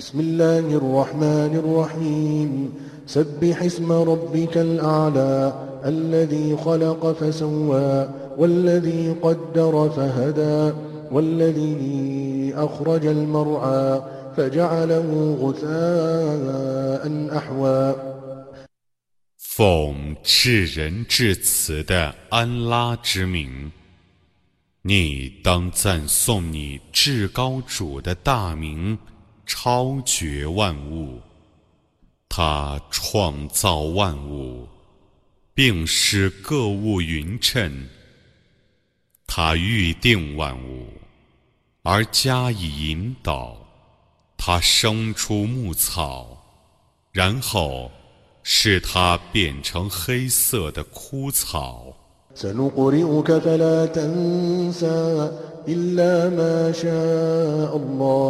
بسم الله الرحمن الرحيم سبح اسم ربك الأعلى الذي خلق فسوى والذي قدر فهدى والذي أخرج المرعى فجعله غثاء أحوى 奉至仁至慈的安拉之名，你当赞颂你至高主的大名， 超绝万物。他创造万物，并使各物匀称。他预定万物，而加以引导。他生出牧草，然后。使它变成黑色的枯草。سنقرئك فلا تنسى إلا ما شاء الله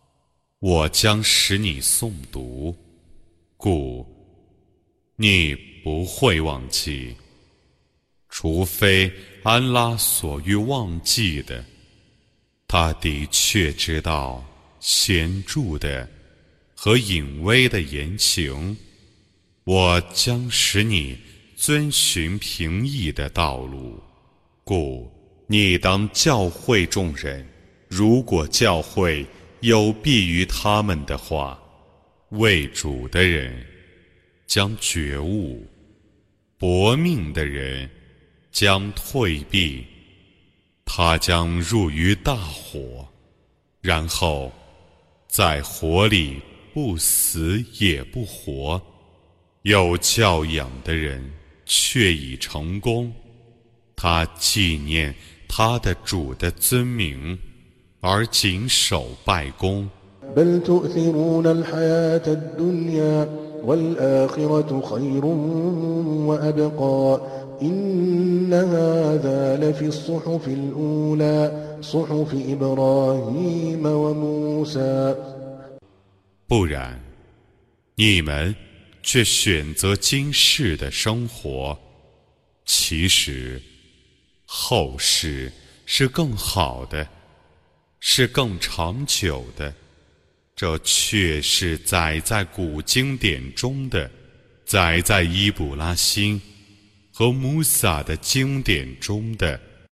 我将使你诵读，故你不会忘记，除非安拉所欲忘记的。他的确知道显著的和隐微的言行。我将使你遵循平易的道路，故你当教诲众人。如果教诲有弊于他们的话，为主的人将觉悟，搏命的人将退避。他将入于大火，然后在火里不死也不活。有教养的人却已成功，他纪念他的主的尊名，而谨守拜功。不然，你们却选择今世的生活，其实后世是更好的。是更长久的。这却是载在古经典中的，载在伊卜拉欣。和穆萨的经典中的。